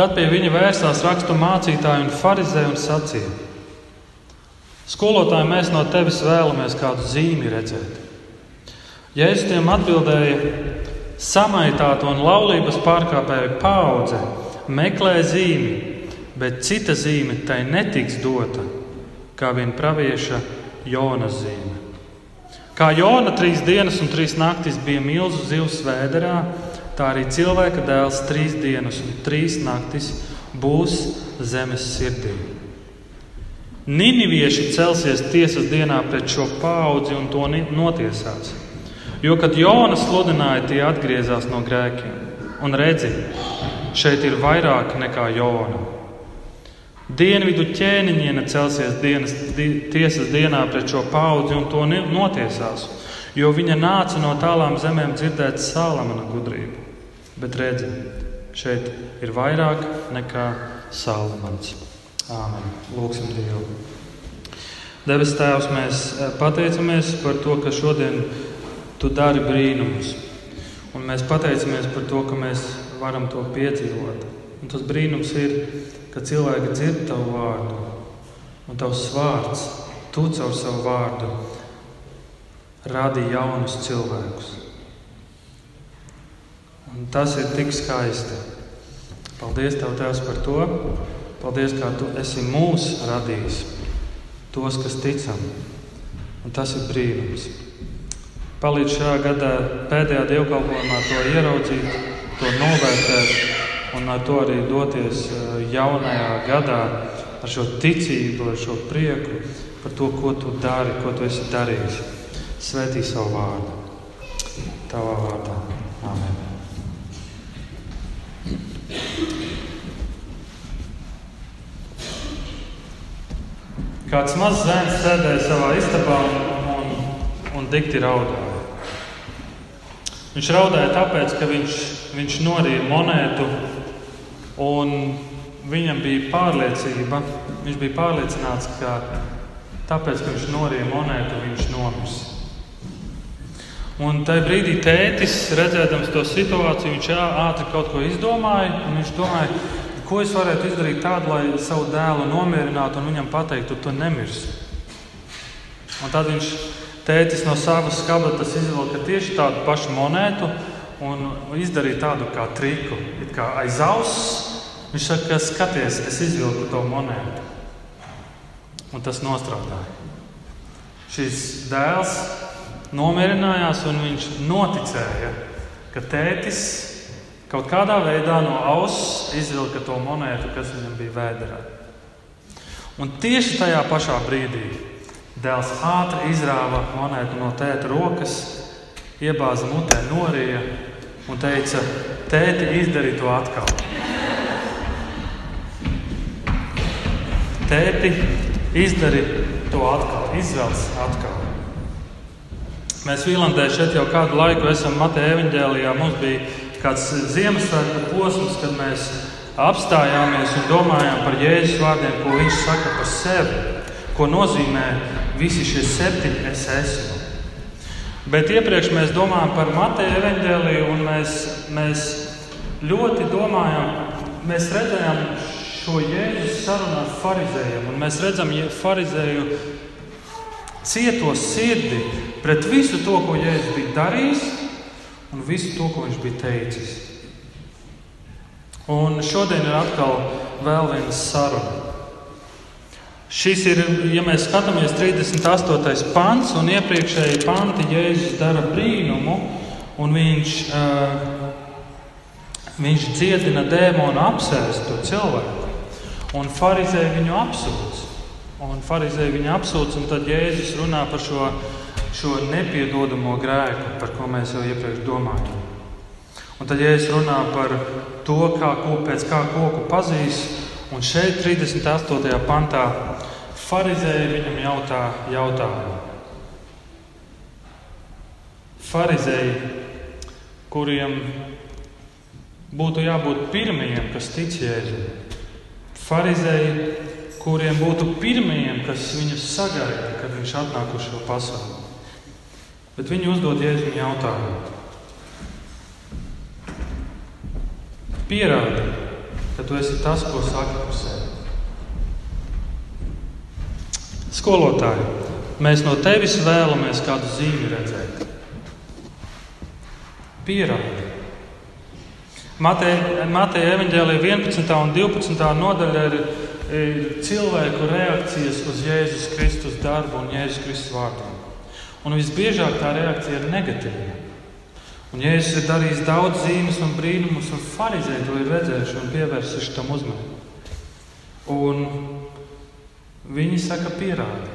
Tad pie viņa vērsās rakstu mācītāji un farizēji un sacīja: Skolotāji, mēs no tevis vēlamies kādu zīmi redzēt. Jēzus tiem atbildēja: Samaitāta un laulības pārkāpēja paudze meklē zīmi, bet cita zīme tai netiks dota, kā vien pravieša Jonas zīme. Kā Jona trīs dienas un trīs naktis bija milzu zivs vēderā, tā arī cilvēka dēls trīs dienas un trīs naktis būs zemes sirdī. Ninivieši celsies tiesas dienā pret šo paudzi un to notiesās. Jo, kad Jonas sludināja, tie atgriezās no grēkiem. Un redzi, šeit ir vairāk nekā Jona. Dienvidu ķēniņiene celsies dienas, di, tiesas dienā pret šo paudzi un to notiesās, jo viņa nāca no tālām zemēm dzirdēt Salamana gudrību. Bet redzi, šeit ir vairāk nekā Salamans. Āmen. Lūksim Dievu. Debes Tēvs, mēs eh, pateicamies par to, ka šodien Tu dari brīnumus. Un mēs pateicamies par to, ka mēs varam to piedzīvot. Un tas brīnums ir, ka cilvēki dzird tavu vārdu, un tavs vārds, tu caur savu vārdu, radi jaunus cilvēkus. Un tas ir tik skaisti. Paldies, Tev, Tēvs, par to. Paldies, kā Tu esi mūs radījis, tos, kas ticam. Un tas ir brīnums. Palīdz šajā gadā pēdējā dievkalpojumā to ieraudzīt, to novērtēt un ar to arī doties eh, jaunajā gadā ar šo ticību, ar šo prieku par to, ko tu dari, ko tu esi darījis. Svētī savu vārdu. Tavā vārdā. Amen. Kāds mazs zēns sēdēja savā istabā un, un, un dikti raudāja. Viņš raudāja tāpēc, ka viņš, viņš norīja monētu, un viņam bija pārliecība, viņš bija pārliecināts, ka tāpēc, ka viņš norīja monētu, viņš nomirs. Un tajā brīdī tētis, redzēdams to situāciju, viņš ātri kaut ko izdomāja. Viņš domāja, ko es varētu izdarīt tādu, lai savu dēlu nomierinātu un viņam pateiktu, tu nemirsi. Un tad viņš Tētis no savas kabatas izvilka tieši tādu pašu monētu un izdarīja tādu kā triku. It kā aiz auss viņš saka, skaties, es izvilku to monētu. Un tas nostrādāja. Šis dēls nomierinājās un viņš noticēja, ka tētis kaut kādā veidā no auss izvilka to monētu, kas viņam bija vēderā. Un tieši tajā pašā brīdī Dēls ātri izrāva monētu no tēta rokas, iebāza mutē, norija un teica: Tēti, izdari to atkal. Tēti, izdari to atkal, izvēles atkal. Mēs Vīlandē šeit jau kādu laiku esam Mateja evanģēlijā. Mums bija kāds Ziemassvētku posms, kad mēs apstājāmies un domājām par Jēzus vārdiem, ko viņš saka par sevi, ko nozīmē visi šie septiņi es esmu. Bet iepriekš mēs domājam par Mateja evaņģēliju, un mēs, mēs ļoti domājam, mēs redzējām šo Jēzus sarunu ar farizējiem, un mēs redzam farizēju cieto sirdi pret visu to, ko Jēzus bija darījis, un visu to, ko viņš bija teicis. Un šodien ir atkal vēl viena saruna. Šis ir, ja mēs skatāmies 38. pants un iepriekšēji panti, Jēzus dara brīnumu, un viņš, uh, viņš dziedina dēmonu apsēstu cilvēku, un farizēji viņu apsūdz. Un farizēji viņu apsūdz, un tad Jēzus runā par šo, šo nepiedodamo grēku, par ko mēs jau iepriekš domājām. Un tad Jēzus runā par to, kā, pēc kā koku pazīst Un šeit, 38. pantā, Pharizēji viņam jautā jautājumu. Pharizēji, kuriem būtu jābūt pirmajiem, kas tic Jēzum, Pharizēji, kuriem būtu pirmajiem, kas viņu sagaida, kad viņš atnāk uz šo pasauli. Bet viņi uzdod Jēzum jautājumu. Pierādi, ka tu esi tas, ko saka par sevi. Skolotāji, mēs no tevis vēlamies kādu zīmi redzēt. Pierādi. Mateja evanģēlīja 11. un 12. nodaļa ir, ir cilvēku reakcijas uz Jēzus Kristus darbu un Jēzus Kristus vārdiem. Un visbiežāk tā reakcija ir negatīva. Un Jēzus ir darījis daudz zīmes un brīnumus, un farizēji to ir redzējuši un pievērsuši tam uzmanību. Un viņi saka, pierādi,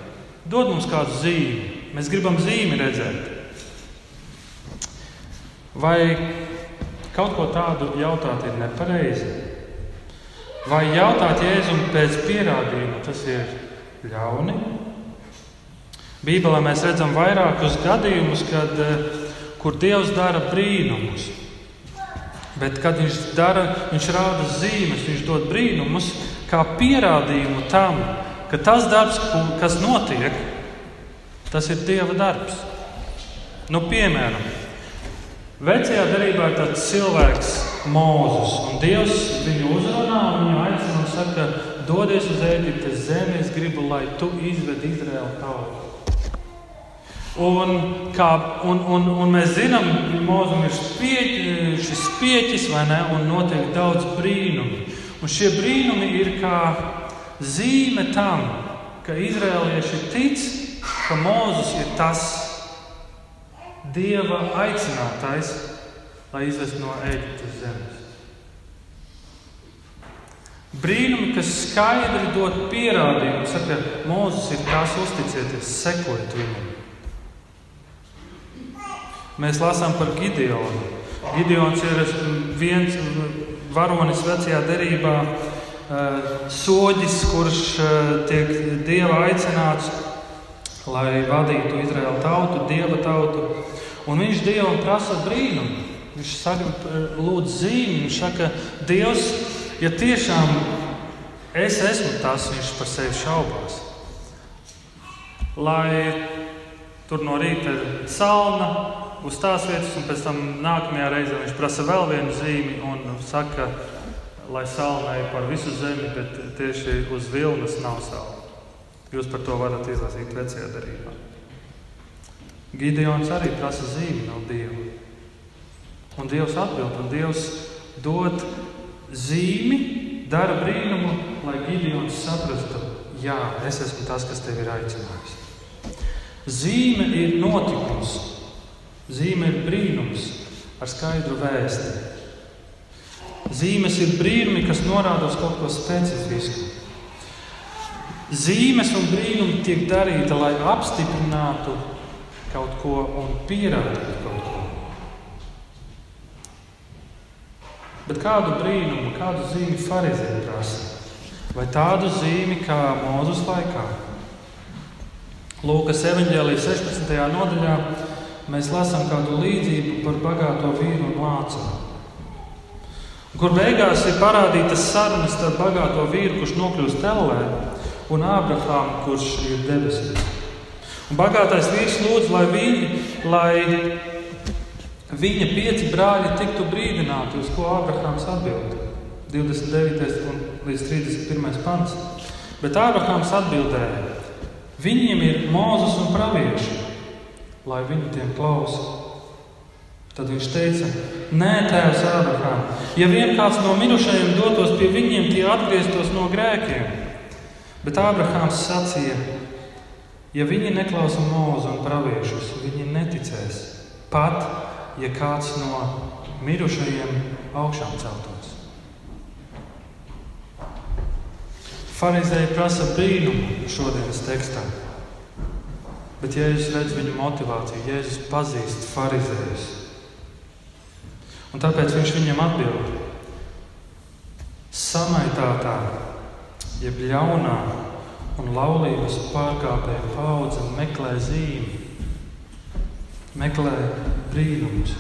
dod mums kādu zīmi. Mēs gribam zīmi redzēt. Vai kaut ko tādu jautāt ir nepareizi? Vai jautāt Jēzum pēc pierādījuma tas ir ļauni? Bībelē mēs redzam vairākus gadījumus, kad uh, kur Dievs dara brīnumus. Bet, kad viņš, dara, viņš rāda zīmes, viņš dod brīnumus, kā pierādījumu tam, ka tas darbs, kas notiek, tas ir Dieva darbs. Nu, piemēram, vecajā darbā ir tāds cilvēks, Mozus, un Dievs viņu uzrunā un viņu aicina un saka, dodies uz Eģiptes zemi, es gribu, lai tu izvedi Izraēlu tautu. Un, kā, un, un, un mēs zinām, ka Mozum ir spieķi, šis spieķis, vai ne? Un notiek daudz brīnumu. Un šie brīnumi ir kā zīme tam, ka izrēlieši tic, ka Mozus ir tas Dieva aicinātais, lai izvestu no Eģiptes zemes. Brīnumi, kas skaidri dod pierādījumu, ka Mozus ir tas, uzticieties, sekojiet viņam. Mēs lasām par Gideonu. Gideons ir viens varonis vecajā derībā, eh, soģis, kurš eh, tiek dieva aicināts, lai vadītu Izraēlu tautu, dieva tautu. Un viņš dievam prasa brīnumu. Viņš saka, lūdz zīmi, viņš saka, Dievs, ja tiešām es esmu tas, viņš par sevi šaubās. Lai tur no rīta ir salna, uz tās vietas, un pēc tam nākamajā reizē viņš prasa vēl vienu zīmi un saka, lai salnai par visu zemi, bet tieši uz vilnas nav salna. Jūs par to varat izlasīt vecajā darbā. Gideons arī prasa zīmi no Dieva. Un Dievs atbild, un Dievs dod zīmi, dara brīnumu, lai Gideons saprastu, jā, es esmu tas, kas tevi ir aicinājis. Zīme ir notikums, Zīme ir brīnums ar skaidru vēsti. Zīmes ir brīnumi, kas norāda uz kaut ko specifisku. Zīmes un brīnumi tiek darīti, lai apstiprinātu kaut ko un pierādītu kaut ko. Bet kādu brīnumu, kādu zīmi farizēji prasa? Vai tādu zīmi kā Mozus laikā? Lūkas evanģēlijas 16. nodaļā mēs lasām kādu līdzību par bagāto vīru un lācaru. Kur beigās ir parādītas sarunas starp bagāto vīru, kurš nokļūst tellē, un Ābrahāmu, kurš ir debesīs. Un bagātais vīrs lūdz, lai, viņi, lai viņa pieci brāļi tiktu brīdināti, uz ko Ābrahāms atbild. 29. līdz 31. pants. Bet Ābrahāms atbildēja: Viņiem ir mūzis un pravieši lai viņi tiem klausa. Tad viņš teica, Nē, Tēvs, Ābrahām, ja vien kāds no mirušajiem dotos pie viņiem, tie atgrieztos no grēkiem. Bet Ābrahāms sacīja, ja viņi neklausa mūzu un praviešus, viņi neticēs. Pat ja kāds no mirušajiem augšām celtos. Pharizēji prasa brīnumu šodienas tekstā. Bet Jēzus redz viņu motivāciju, Jēzus pazīst farizējus. Un tāpēc viņš viņam atbild: Samaitātā, jeb ļaunā un laulības pārkāpēja paudze meklē zīmi, meklē brīnumus.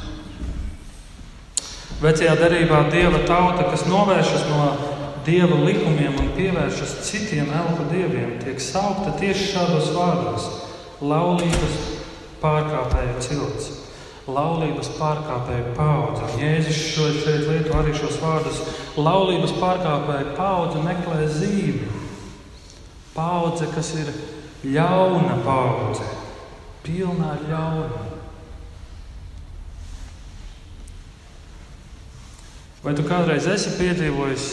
Vecajā darbā dieva tauta, kas novēršas no dieva likumiem un pievēršas citiem elku dieviem, tiek saukta tieši šādos vārdos laulības pārkāpēja cilts. laulības pārkāpēju paudze. Jēzus šeit lieto arī šos vārdus. Laulības pārkāpēju paudze meklē zīmi. Paudze, kas ir ļauna paudze, pilnā ar ļaunumu. Vai tu kādreiz esi piedzīvojis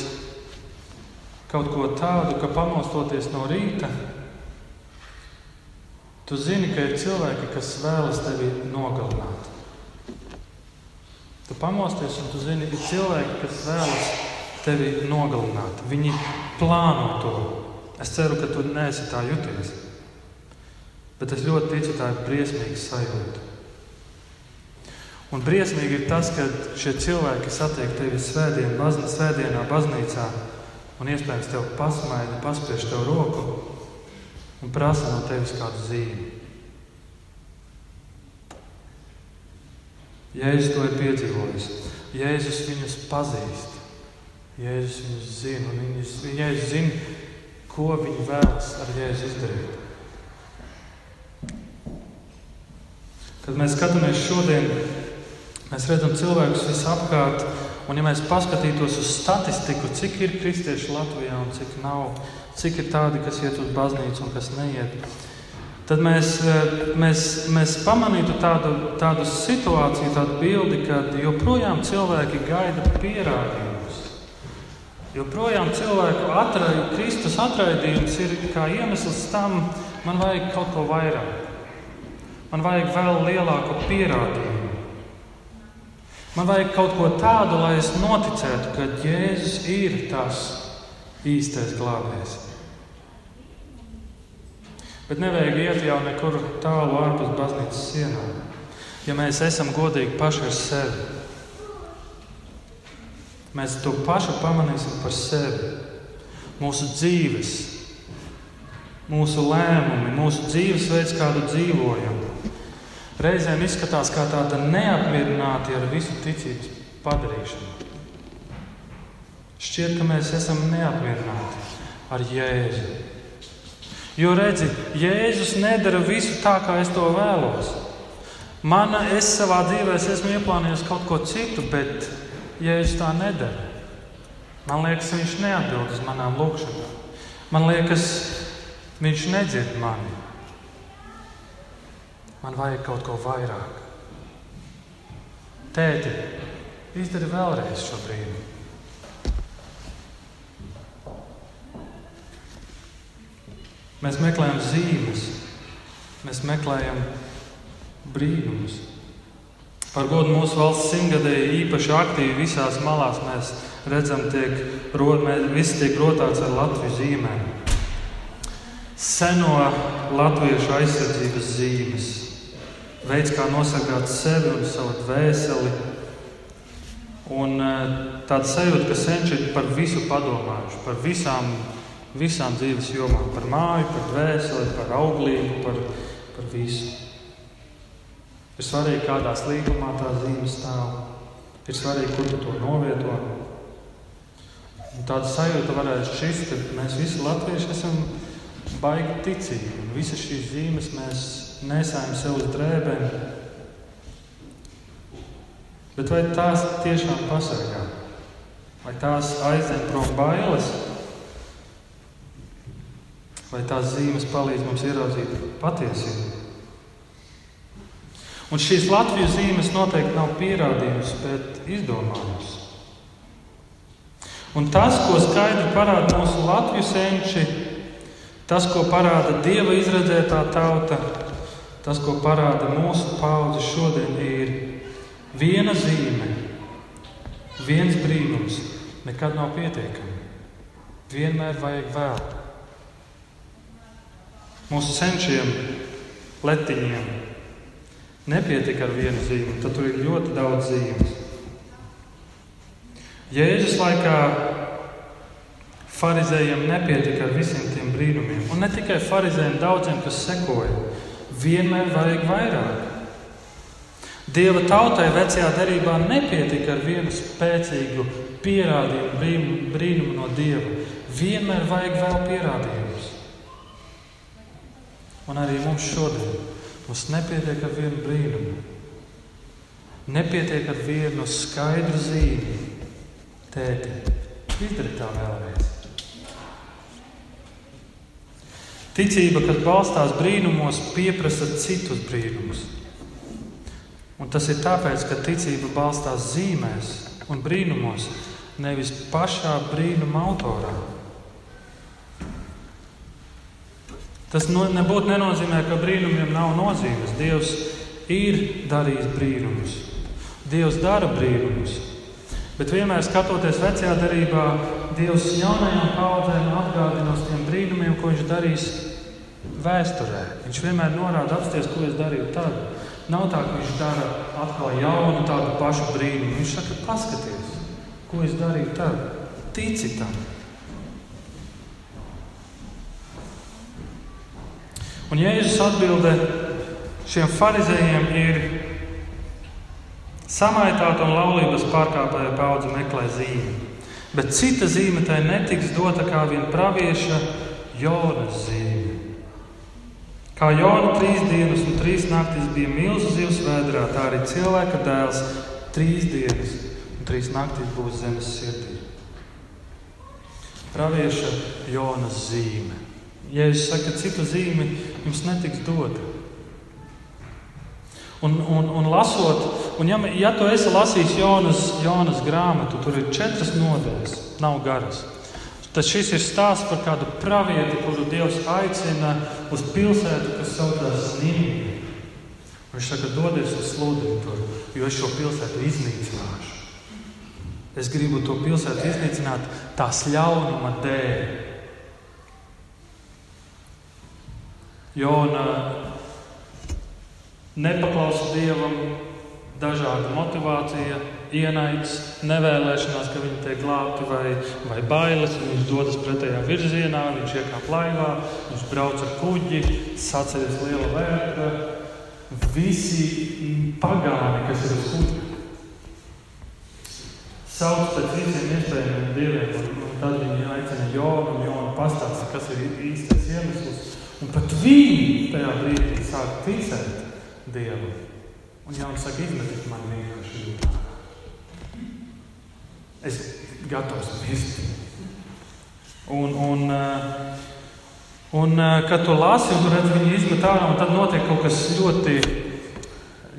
kaut ko tādu, ka pamostoties no rīta, tu zini, ka ir cilvēki, kas vēlas tevi nogalināt? Tu pamosties un tu zini, ir cilvēki, kas vēlas tevi nogalināt. Viņi plāno to. Es ceru, ka tu neesi tā jūties. Bet es ļoti ticu, tā ir briesmīga sajūta. Un briesmīgi ir tas, ka šie cilvēki satiek tevi svētdien, bazn svētdienā, baznīcā un iespējams tev pasmaida, paspiež tev roku un prasa no tevis kādu zīmi. Jēzus to ir piedzīvojis. Jēzus viņus pazīst. Jēzus viņus zina, un viņus, Jēzus zina, ko viņi vēlas ar Jēzu izdarīt. Kad mēs skatāmies šodien Mēs redzam cilvēkus visapkārt, un ja mēs paskatītos uz statistiku, cik ir kristieši Latvijā un cik nav, cik ir tādi, kas iet uz baznīcu un kas neiet, tad mēs, mēs, mēs pamanītu tādu, tādu situāciju, tādu bildi, kad joprojām cilvēki gaida pierādījumus. Joprojām cilvēku atraidu, Kristus atraidījums ir kā iemesls tam, man vajag kaut ko vairāk. Man vajag vēl lielāku pierādījumu. Man vajag kaut ko tādu, lai es noticētu, ka Jēzus ir tas īstais glābējs. Bet nevajag iet jau nekur tālu ārpus baznīcas sienām, ja mēs esam godīgi paši ar sevi. Mēs to pašu pamanīsim par sevi. Mūsu dzīves, mūsu lēmumi, mūsu dzīvesveids, kādu dzīvojam reizēm izskatās kā tāda neapmierināta ar visu ticības padarīšanu. Šķiet, ka mēs esam neapmierināti ar Jēzu. Jo redzi, Jēzus nedara visu tā, kā es to vēlos. Mana, es savā dzīvē esmu ieplānojis kaut ko citu, bet Jēzus tā nedara. Man liekas, viņš neatbild uz manām lūgšanām. Man liekas, viņš nedzird mani. Man vajag kaut ko vairāk. Tēti, izdari vēlreiz šo brīdi. Mēs meklējam zīmes, mēs meklējam brīnumus. Par godu mūsu valsts simtgadēji īpaši aktīvi visās malās mēs redzam, tiek, mēs, viss tiek rotāts ar Latvijas zīmēm. Seno latviešu aizsardzības zīmes, veids, kā nosargāt sevi un savu dvēseli. Un eh, tāda sajūta, ka senči ir par visu padomājuši, par visām, visām dzīves jomām, par māju, par dvēseli, par auglību, par, par visu. Ir svarīgi, kādā līgumā tā zīme stāv. Ir svarīgi, kur tu to novieto. Un tāda sajūta varētu šķist, ka mēs visi latvieši esam baigi ticīgi. Un visas šīs zīmes mēs nesājam sev uz drēbēm. Bet vai tās tiešām pasargā? Vai tās aizdzen prom bailes? Vai tās zīmes palīdz mums ieraudzīt patiesību? Un šīs Latvijas zīmes noteikti nav pierādījums, bet izdomājums. Un tas, ko skaidri parāda mūsu Latvijas senči, tas, ko parāda Dieva izredzētā tauta, Tas, ko parāda mūsu paudze šodien, ir viena zīme, viens brīnums, nekad nav pietiekami. Vienmēr vajag vēl. Mūsu senčiem, letiņiem nepietika ar vienu zīmi, tad tur ir ļoti daudz zīmes. Jēzus laikā farizējiem nepietika ar visiem tiem brīnumiem, un ne tikai farizējiem, daudziem, kas sekoja. Vienmēr vajag vairāk. Dieva tautai vecajā darbā nepietika ar vienu spēcīgu pierādījumu, brīnumu, no Dieva. Vienmēr vajag vēl pierādījumus. Un arī mums šodien mums nepietiek ar vienu brīnumu. Nepietiek ar vienu skaidru zīmi. Tēti, izdari tā vēlreiz. Ticība, kas balstās brīnumos, pieprasa citus brīnumus. Un tas ir tāpēc, ka ticība balstās zīmēs un brīnumos, nevis pašā brīnuma autorā. Tas no, nebūtu nenozīmē, ka brīnumiem nav nozīmes. Dievs ir darījis brīnumus. Dievs dara brīnumus. Bet vienmēr skatoties vecajā darbā, Dievs jaunajām paudzēm atgādina uz tiem brīnumiem, ko Viņš darīs vēsturē. Viņš vienmēr norāda, apsties, ko es darīju tad. Nav tā, ka viņš dara atkal jaunu tādu pašu brīnumu. Viņš saka, paskaties, ko es darīju tad. Tici tam! Un Jēzus atbildē šiem farizējiem ir samaitāta un laulības pārkāpēja paudze meklē zīmi. Bet cita zīme tai netiks dota kā vien pravieša Jonas zīme. Kā Jona trīs dienas un trīs naktis bija milzu zivs vēdā, tā arī cilvēka dēls trīs dienas un trīs naktis būs zemes sirdī. Pravieša Jonas zīme. Jēzus saka, cita zīme jums netiks dota. Un, un, un lasot, un ja, ja tu esi lasījis Jonas, Jonas grāmatu, tur ir četras nodaļas, nav garas. Tad šis ir stāsts par kādu pravieti, kuru Dievs aicina uz pilsētu, kas saucās Nīderlandē. Viņš saka, dodies uz sludini tur, jo es šo pilsētu iznīcināšu. Es gribu to pilsētu iznīcināt tās ļaunuma dēļ. Jona nepaklausa dievam, dažāda motivācija, ienaids, nevēlēšanās, ka viņi tiek glābti, vai, vai bailes. Viņš dodas pretējā virzienā, viņš iekāp laivā, viņš brauc ar kuģi, saceļas liela vērta. Visi pagāni, kas ir uz kuģa, sauc pēc visiem iespējamiem dieviem, tad viņi aicina Jonu, un Jonu pastāsta, kas ir īstais iemesls. Un pat viņi tajā brīdī sāk ticēt Dievam. Un Jānis saka, izmetiet man vienkārši jūtā. Es gatavs mist. Un, un, eh, un, un eh, kad tu lasi, un redz, viņi izmet ārā, un tad notiek kaut kas ļoti,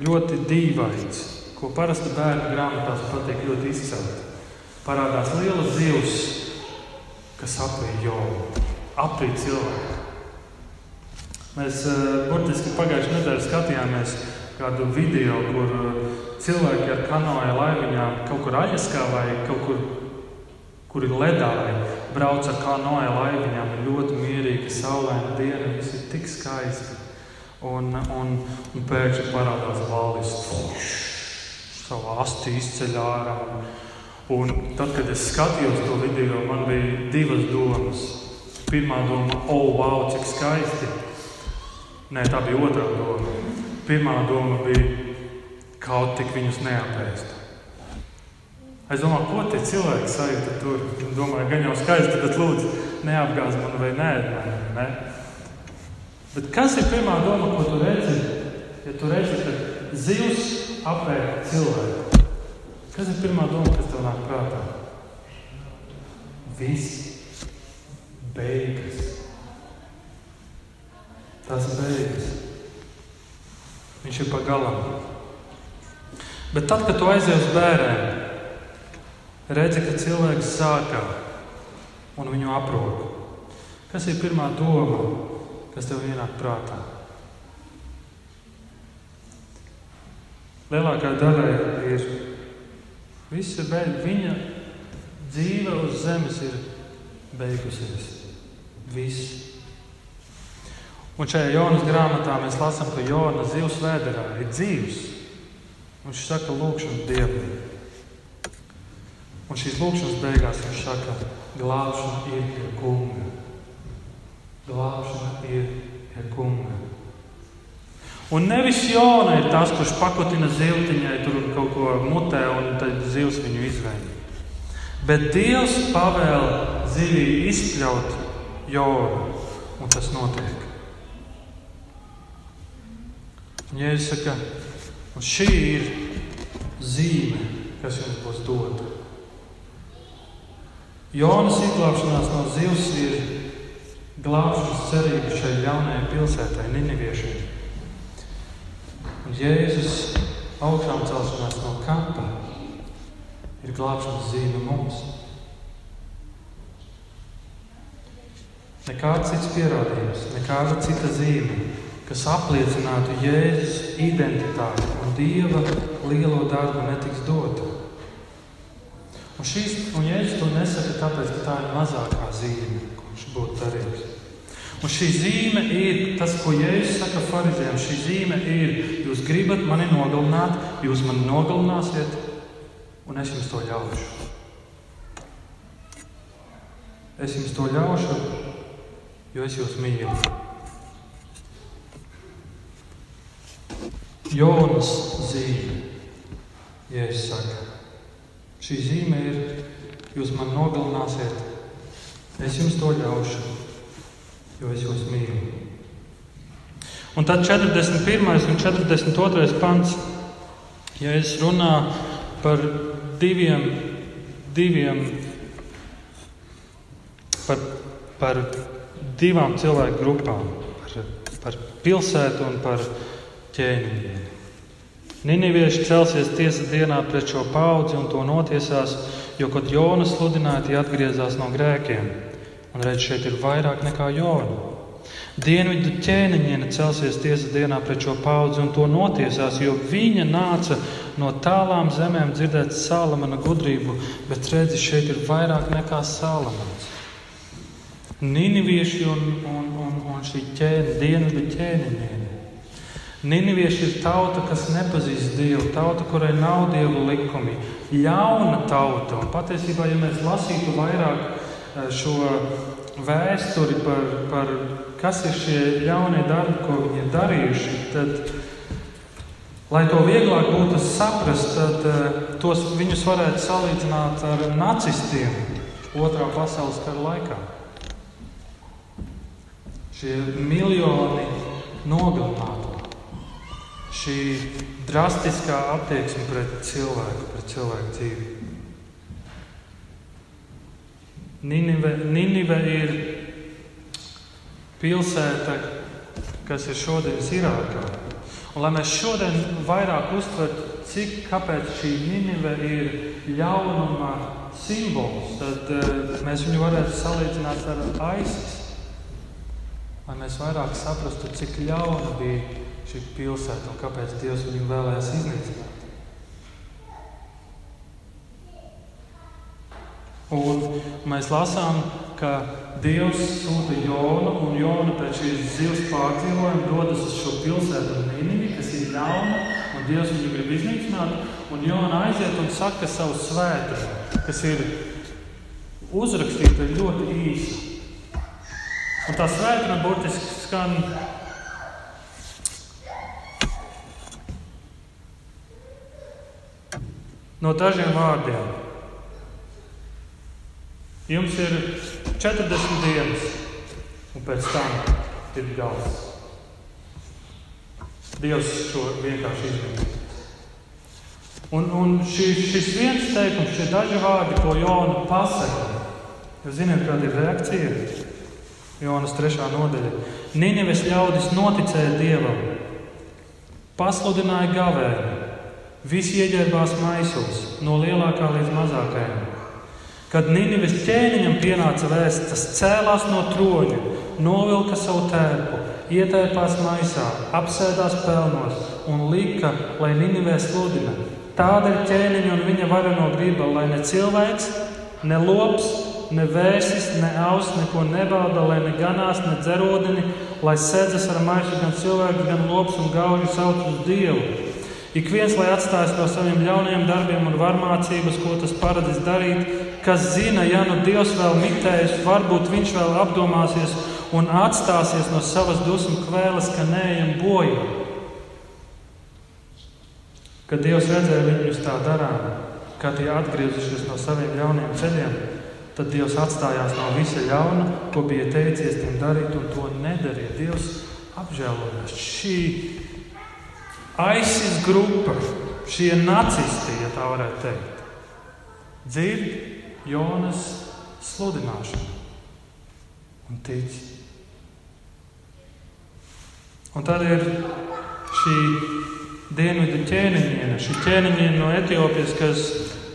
ļoti dīvains, ko parasti bērnu grāmatās patīk ļoti izcelt. Parādās liela zivs, kas aprīja jau, aprīja cilvēku. Mēs uh, burtiski pagājušajā nedēļā skatījāmies kādu video, kur uh, cilvēki ar kanoja laiviņām kaut kur aļaskā vai kaut kur, kur ir ledāji, brauc ar kanoja laiviņām. Ir ļoti mierīga, saulaina diena, viss ir tik skaisti. Un, un, un pēkšņi parādās valvis, savu asti izceļ ārā. Un tad, kad es skatījos to video, man bija divas domas. Pirmā doma, oh, wow, cik skaisti! Nē, tā bija otrā doma. Pirmā doma bija kaut tik viņus neapēst. Es domāju, ko tie cilvēki sajūta tur. Es domāju, gan jau skaisti, bet lūdzu, neapgāz mani vai nē, ne? Bet kas ir pirmā doma, ko tu redzi? Ja tu redzi, ka zivs apēd cilvēku, kas ir pirmā doma, kas tev nāk prātā? Viss beigas. Tas beigas. Viņš ir pagalam. Bet tad, kad tu aizies uz bērniem, redzi, ka cilvēks sākā un viņu aprok. Kas ir pirmā doma, kas tev ienāk prātā? Lielākā daļa ir viss ir beigas. Viņa dzīve uz zemes ir beigusies. Viss. Un šajā Jonas grāmatā mēs lasām, ka Jona zivs vēderā ir dzīves. Viņš saka, lūkšana Dievam. Un šīs lūkšanas beigās viņš saka, glābšana ir pie kunga. Glābšana ir pie kunga. Un nevis Jona ir tas, kurš pakotina zivtiņai tur kaut ko mutē un tad zivs viņu izvēļ. Bet Dievs pavēl zivī izspļaut Jonu, un tas notiek. Un Jēzus saka, un šī ir zīme, kas jums būs dota. Jonas izglābšanās no zivs ir glābšanas cerība šai jaunajai pilsētai, Niniviešiem. Un Jēzus augšām celšanās no kapa ir glābšanas zīme mums. Nekāds cits pierādījums, nekāda cita zīme, kas apliecinātu Jēzus identitāti un Dieva lielo darbu, netiks dota. Un, šīs, un Jēzus to nesaka tāpēc, ka tā ir mazākā zīme, ko viņš būtu darījis. Un šī zīme ir tas, ko Jēzus saka farizējiem. Šī zīme ir, jūs gribat mani nogalināt, jūs mani nogalināsiet, un es jums to ļaušu. Es jums to ļaušu, jo es jūs mīlu. Jonas zīme, ja es saku, šī zīme ir, jūs man nogalināsiet, es jums to ļaušu, jo es jūs mīlu. Un tad 41. un 42. pants, ja es runāju par diviem, diviem par, par divām cilvēku grupām - par, par pilsētu un par ķēniņiem. Ninivieši celsies tiesas dienā pret šo paudzi un to notiesās, jo, kad Jonas sludināja, tie atgriezās no grēkiem. Un redz, šeit ir vairāk nekā Jona. Dienvidu ķēniņiene celsies tiesas dienā pret šo paudzi un to notiesās, jo viņa nāca no tālām zemēm dzirdēt Salamana gudrību, bet redzi, šeit ir vairāk nekā Salamans. Ninivieši un, un, un, un šī ķēde, dienvidu ķēniņiene. Ninivieši ir tauta, kas nepazīst Dievu, tauta, kurai nav Dieva likumi, ļauna tauta. Un patiesībā, ja mēs lasītu vairāk eh, šo vēsturi par, par kas ir šie ļaunie darbi, ko viņi ir darījuši, tad, lai to vieglāk būtu saprast, tad eh, tos viņus varētu salīdzināt ar nacistiem Otrā pasaules kara laikā. Šie miljoni nogalināto, šī drastiskā attieksme pret cilvēku, pret cilvēku dzīvi. Ninive, Ninive ir pilsēta, kas ir šodienas Irākā. Un, lai mēs šodien vairāk uztvertu, cik šī Ninive ir ļaunuma simbols, tad uh, mēs viņu varētu salīdzināt ar ISIS lai mēs vairāk saprastu, cik ļauna bija šī pilsēta un kāpēc Dievs viņu vēlējās iznīcināt. Un mēs lasām, ka Dievs sūta Jonu, un Jona pēc šīs zivs pārdzīvojuma dodas uz šo pilsētu Nīnivi, kas ir ļauna, un Dievs viņu grib iznīcināt. Un Jona aiziet un saka savu svētumu, kas ir uzrakstīta ļoti īsi. Un tā svētdiena burtiski skan. No dažiem vārdiem. Jums ir 40 dienas, un pēc tam ir gals. Dievs šo vienkārši izdarīja. Un, un šis, šis viens teikums, šie daži vārdi, ko Jona pasaka, jūs zināt, kāda ir reakcija? Jonas 3. nodaļa. Nīneves ļaudis noticēja Dievam, pasludināja gavēju, visi ieģērbās maisos, no lielākā līdz mazākajam. Kad Nīneves ķēniņam pienāca vēsts, tas cēlās no troņa, novilka savu tērpu, ietērpās maisā, apsēdās pelnos un lika, lai Nīnevē sludina. Tāda ir ķēniņa un viņa vareno griba, lai ne cilvēks, ne lops, ne vērsis, ne aus, neko nebauda, lai ne ganās, ne dzerodini, lai sēdzas ar maisu gan cilvēks, gan lops un gauži sauc uz Dievu. Ik viens, lai atstājas no saviem ļauniem darbiem un varmācības, ko tas paredzis darīt, kas zina, ja nu Dievs vēl mitējas, varbūt viņš vēl apdomāsies un atstāsies no savas dusmu kvēles, ka neejam bojā. Kad Dievs redzēja viņus tā darām, kā tie atgriezušies no saviem ļauniem ceļiem, Tad Dievs atstājās no visa ļauna, ko bija teicies tiem darīt, un to nedarīja. Dievs apžēlojās. Šī aizsis grupa, šie nacisti, ja tā varētu teikt, dzird Jonas sludināšanu un tic. Un tad ir šī dienvidu ķēniņiene, šī ķēniņiene no Etiopijas, kas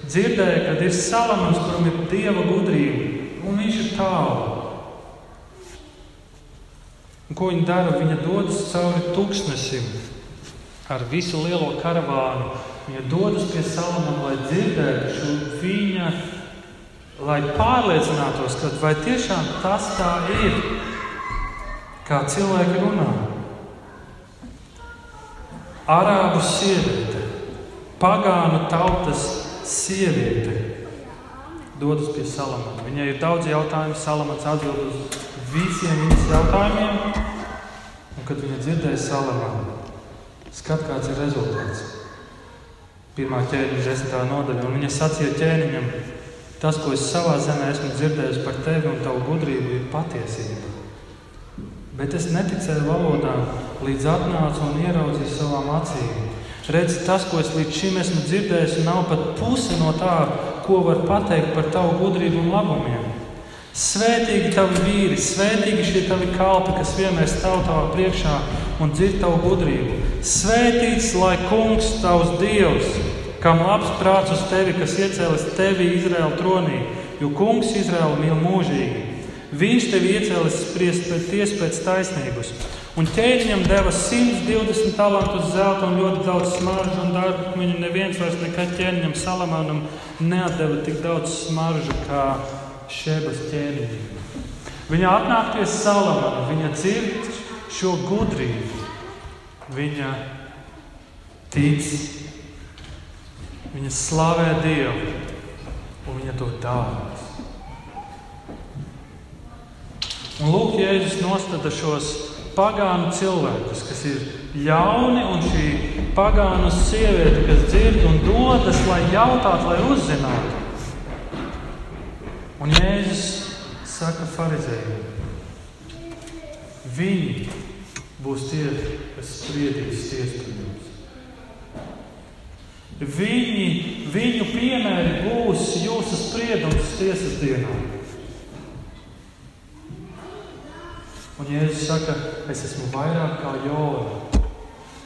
dzirdēja, ka ir salamans, kuram ir dieva gudrība, un viņš ir tālu. Un ko viņa dara? Viņa dodas cauri tūkstnesim ar visu lielo karavānu. Viņa dodas pie salamana, lai dzirdētu viņa, lai pārliecinātos, ka vai tiešām tas tā ir, kā cilvēki runā. Arābu sieviete, pagānu tautas sieviete dodas pie Salamana. Viņai ir daudz jautājumu, Salamans atbild uz visiem viņas jautājumiem. Un, kad viņa dzirdēja Salamanu, skat, kāds ir rezultāts. Pirmā ķēniņa, desmitā nodaļa, un viņa sacīja ķēniņam, tas, ko es savā zemē esmu dzirdējis par tevi un tavu gudrību, ir patiesība. Bet es neticēju valodām, līdz atnācu un ieraudzīju savām acīm. Redz, tas, ko es līdz šim esmu dzirdējis, nav pat puse no tā, ko var pateikt par tavu gudrību un labumiem. Svētīgi tavi vīri, svētīgi šie tavi kalpi, kas vienmēr stāv tavā priekšā un dzird tavu gudrību. Svētīts lai kungs, tavs dievs, kam labs prāts uz tevi, kas iecēlis tevi Izraēla tronī, jo kungs Izraēlu mīl mūžīgi. Viņš tevi iecēlis spriest pēc tiesas pēc taisnības. Un ķēniņam deva 120 talantus zelta un ļoti daudz smaržu un darbu. Viņa neviens vairs nekad ķēniņam Salamanam neatdeva tik daudz smaržu kā Šebas ķēniņam. Viņa atnāk pie Salamana, viņa dzird šo gudrību, viņa tic, viņa slavē Dievu un viņa to dara. Un lūk, Jēzus nostada šos pagānu cilvēkus, kas ir ļauni, un šī pagānu sieviete, kas dzird un dodas, lai jautātu, lai uzzinātu. Un Jēzus saka farizējiem, viņi būs tie, kas spriedīs tiesu par jums. Viņi, viņu piemēri būs jūsu spriedums tiesas dienā. Un Jēzus saka, es esmu vairāk kā Jona.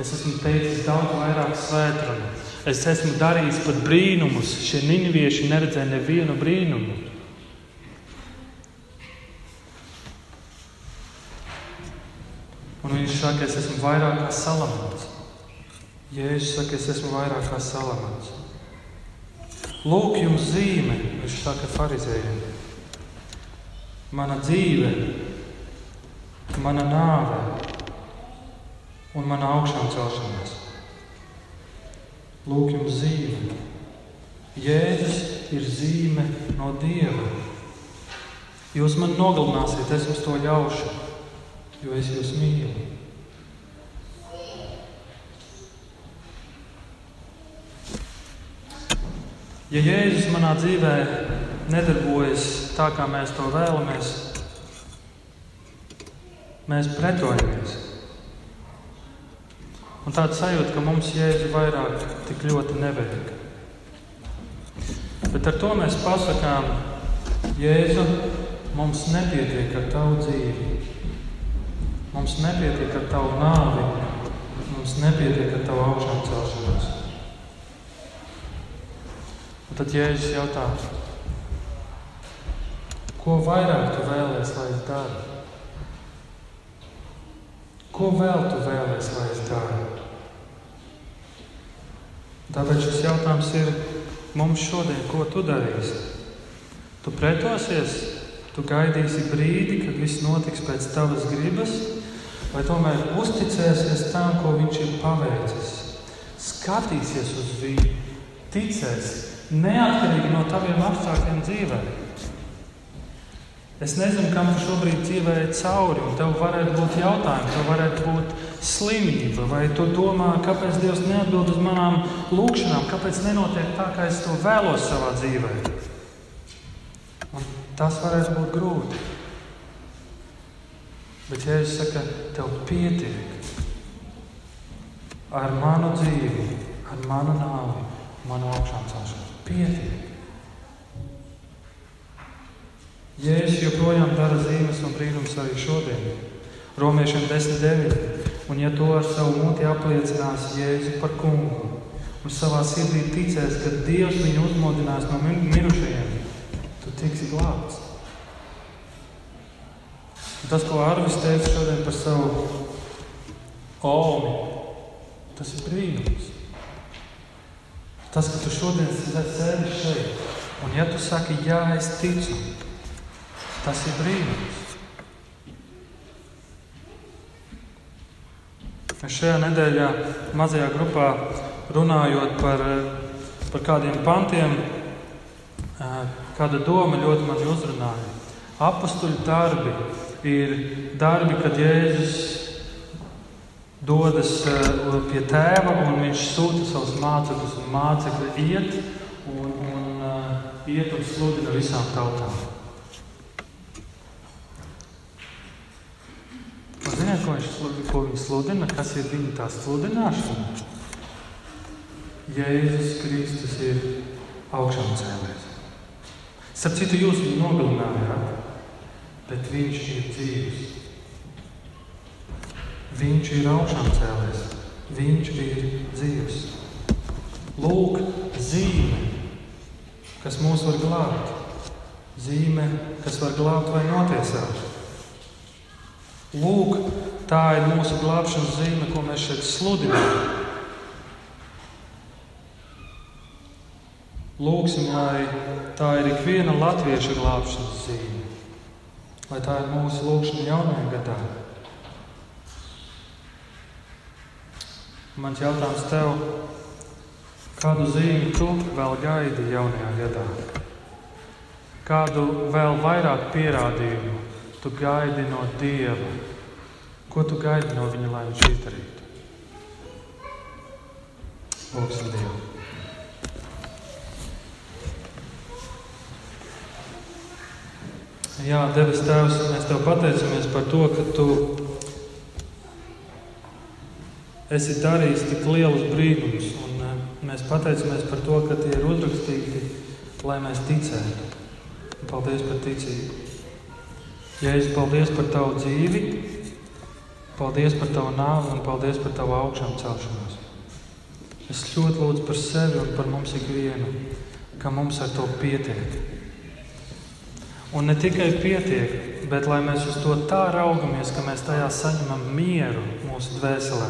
Es esmu teicis daudz vairāk svētrumu. Es esmu darījis pat brīnumus. Šie ninivieši neredzēja nevienu brīnumu. Un viņš saka, es esmu vairāk kā salamāns. Jēzus saka, es esmu vairāk kā salamāns. Lūk, jums zīme, viņš saka farizējiem. Mana dzīve mana nāve un mana augšām celšanās. Lūk, jums zīme. Jēzus ir zīme no Dieva. Jūs man nogalināsiet, es jums to ļaušu, jo es jūs mīlu. Ja Jēzus manā dzīvē nedarbojas tā, kā mēs to vēlamies, mēs pretojamies. Un tāds sajūta, ka mums jēzu vairāk tik ļoti nevajag. Bet ar to mēs pasakām, Jēzu, mums nepietiek ar tavu dzīvi. Mums nepietiek ar tavu nāvi, mums nepietiek ar tavu augšām celšanos. Un tad Jēzus jautā, ko vairāk tu vēlēsies, lai es daru? Ko vēl tu vēlēsies, lai es daru? Tāpēc šis jautājums ir mums šodien, ko tu darīsi? Tu pretosies, tu gaidīsi brīdi, kad viss notiks pēc tavas gribas, vai tomēr uzticēsies tam, ko viņš ir paveicis? Skatīsies uz viņu, ticēs, neatkarīgi no taviem apstākļiem dzīvēm. Es nezinu, kam tu šobrīd dzīvē cauri, un tev varētu būt jautājumi, tev varētu būt slimība, vai tu domā, kāpēc Dievs neatbild uz manām lūgšanām, kāpēc nenotiek tā, kā es to vēlos savā dzīvē. Un tas varētu būt grūti. Bet, ja es saku, tev pietiek ar manu dzīvi, ar manu nāvi, manu augšām celšanu. Pietiek. Jēzus joprojām dara zīmes un brīnums arī šodien. Romiešiem 10,9. Un, ja to ar savu muti apliecinās Jēzu par kungu un savā sirdī ticēs, ka Dievs viņu uzmodinās no mirušajiem, tu tiksi glābts. Un tas, ko Arvis teica šodien par savu olmi, tas ir brīnums. Tas, ka tu šodien sēdi šeit, un ja tu saki, jā, es ticu, tas ir brīnums. Mēs šajā nedēļā mazajā grupā runājot par, par kādiem pantiem, kāda doma ļoti mani uzrunāja. Apostuļu darbi ir darbi, kad Jēzus dodas pie tēva un viņš sūta savus mācekļus, un mācekļi iet un, un iet un sludina visām tautām. Un ziniet, ko, viņš, ko viņi sludina? Kas ir viņa tā sludināšana? Jēzus Kristus ir augšām cēlējis. Starp citu, jūs viņu nogalinājāt, bet viņš ir dzīves. Viņš ir augšām cēlējis, viņš ir dzīves. Lūk, zīme, kas mūs var glābt. Zīme, kas var glābt vai notiesāt. Lūk, tā ir mūsu glābšanas zīme, ko mēs šeit sludinām. Lūksim, lai tā ir ikviena latvieša glābšanas zīme, lai tā ir mūsu lūkšana jaunajā gadā. Mans jautājums tev, kādu zīmi tu vēl gaidi jaunajā gadā? Kādu vēl vairāk pierādījumu tu gaidi no Dieva? Ko tu gaidi no Viņa, lai Viņš izdarītu? Lūksim Dievu! Jā, Devis Tēvs, mēs Tev pateicamies par to, ka Tu esi darījis tik lielus brīnumus. Un eh, mēs pateicamies par to, ka tie ir uzrakstīti, lai mēs ticētu. Paldies par ticību. Jēzus, paldies par tavu dzīvi, paldies par tavu nāvi un paldies par tavu augšām celšanos. Es ļoti lūdzu par sevi un par mums ikvienu, ka mums ar to pietiek. Un ne tikai pietiek, bet lai mēs uz to tā raugamies, ka mēs tajā saņemam mieru mūsu dvēselē,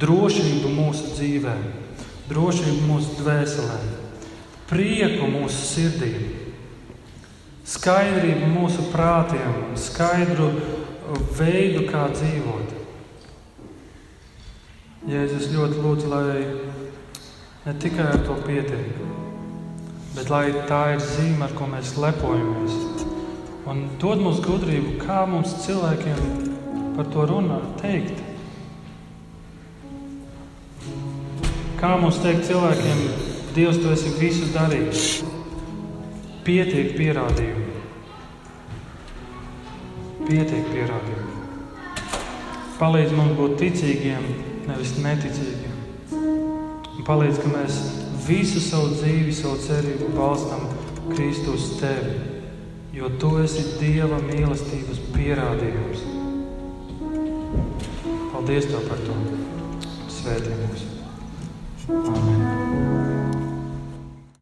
drošību mūsu dzīvē, drošību mūsu dvēselē, prieku mūsu sirdīm skaidrību mūsu prātiem, skaidru veidu, kā dzīvot. Jēzus ļoti lūdzu, lai ne tikai ar to pietiek, bet lai tā ir zīme, ar ko mēs lepojamies. Un dod mums gudrību, kā mums cilvēkiem par to runāt, teikt. Kā mums teikt cilvēkiem, Dievs, tu esi visu darījis pietiek pierādījumu. Pietiek pierādījumu. Palīdz mums būt ticīgiem, nevis neticīgiem. Un palīdz, ka mēs visu savu dzīvi, savu cerību balstam Kristus tevi, jo tu esi Dieva mīlestības pierādījums. Paldies tev par to. Svētī mūs. Amen.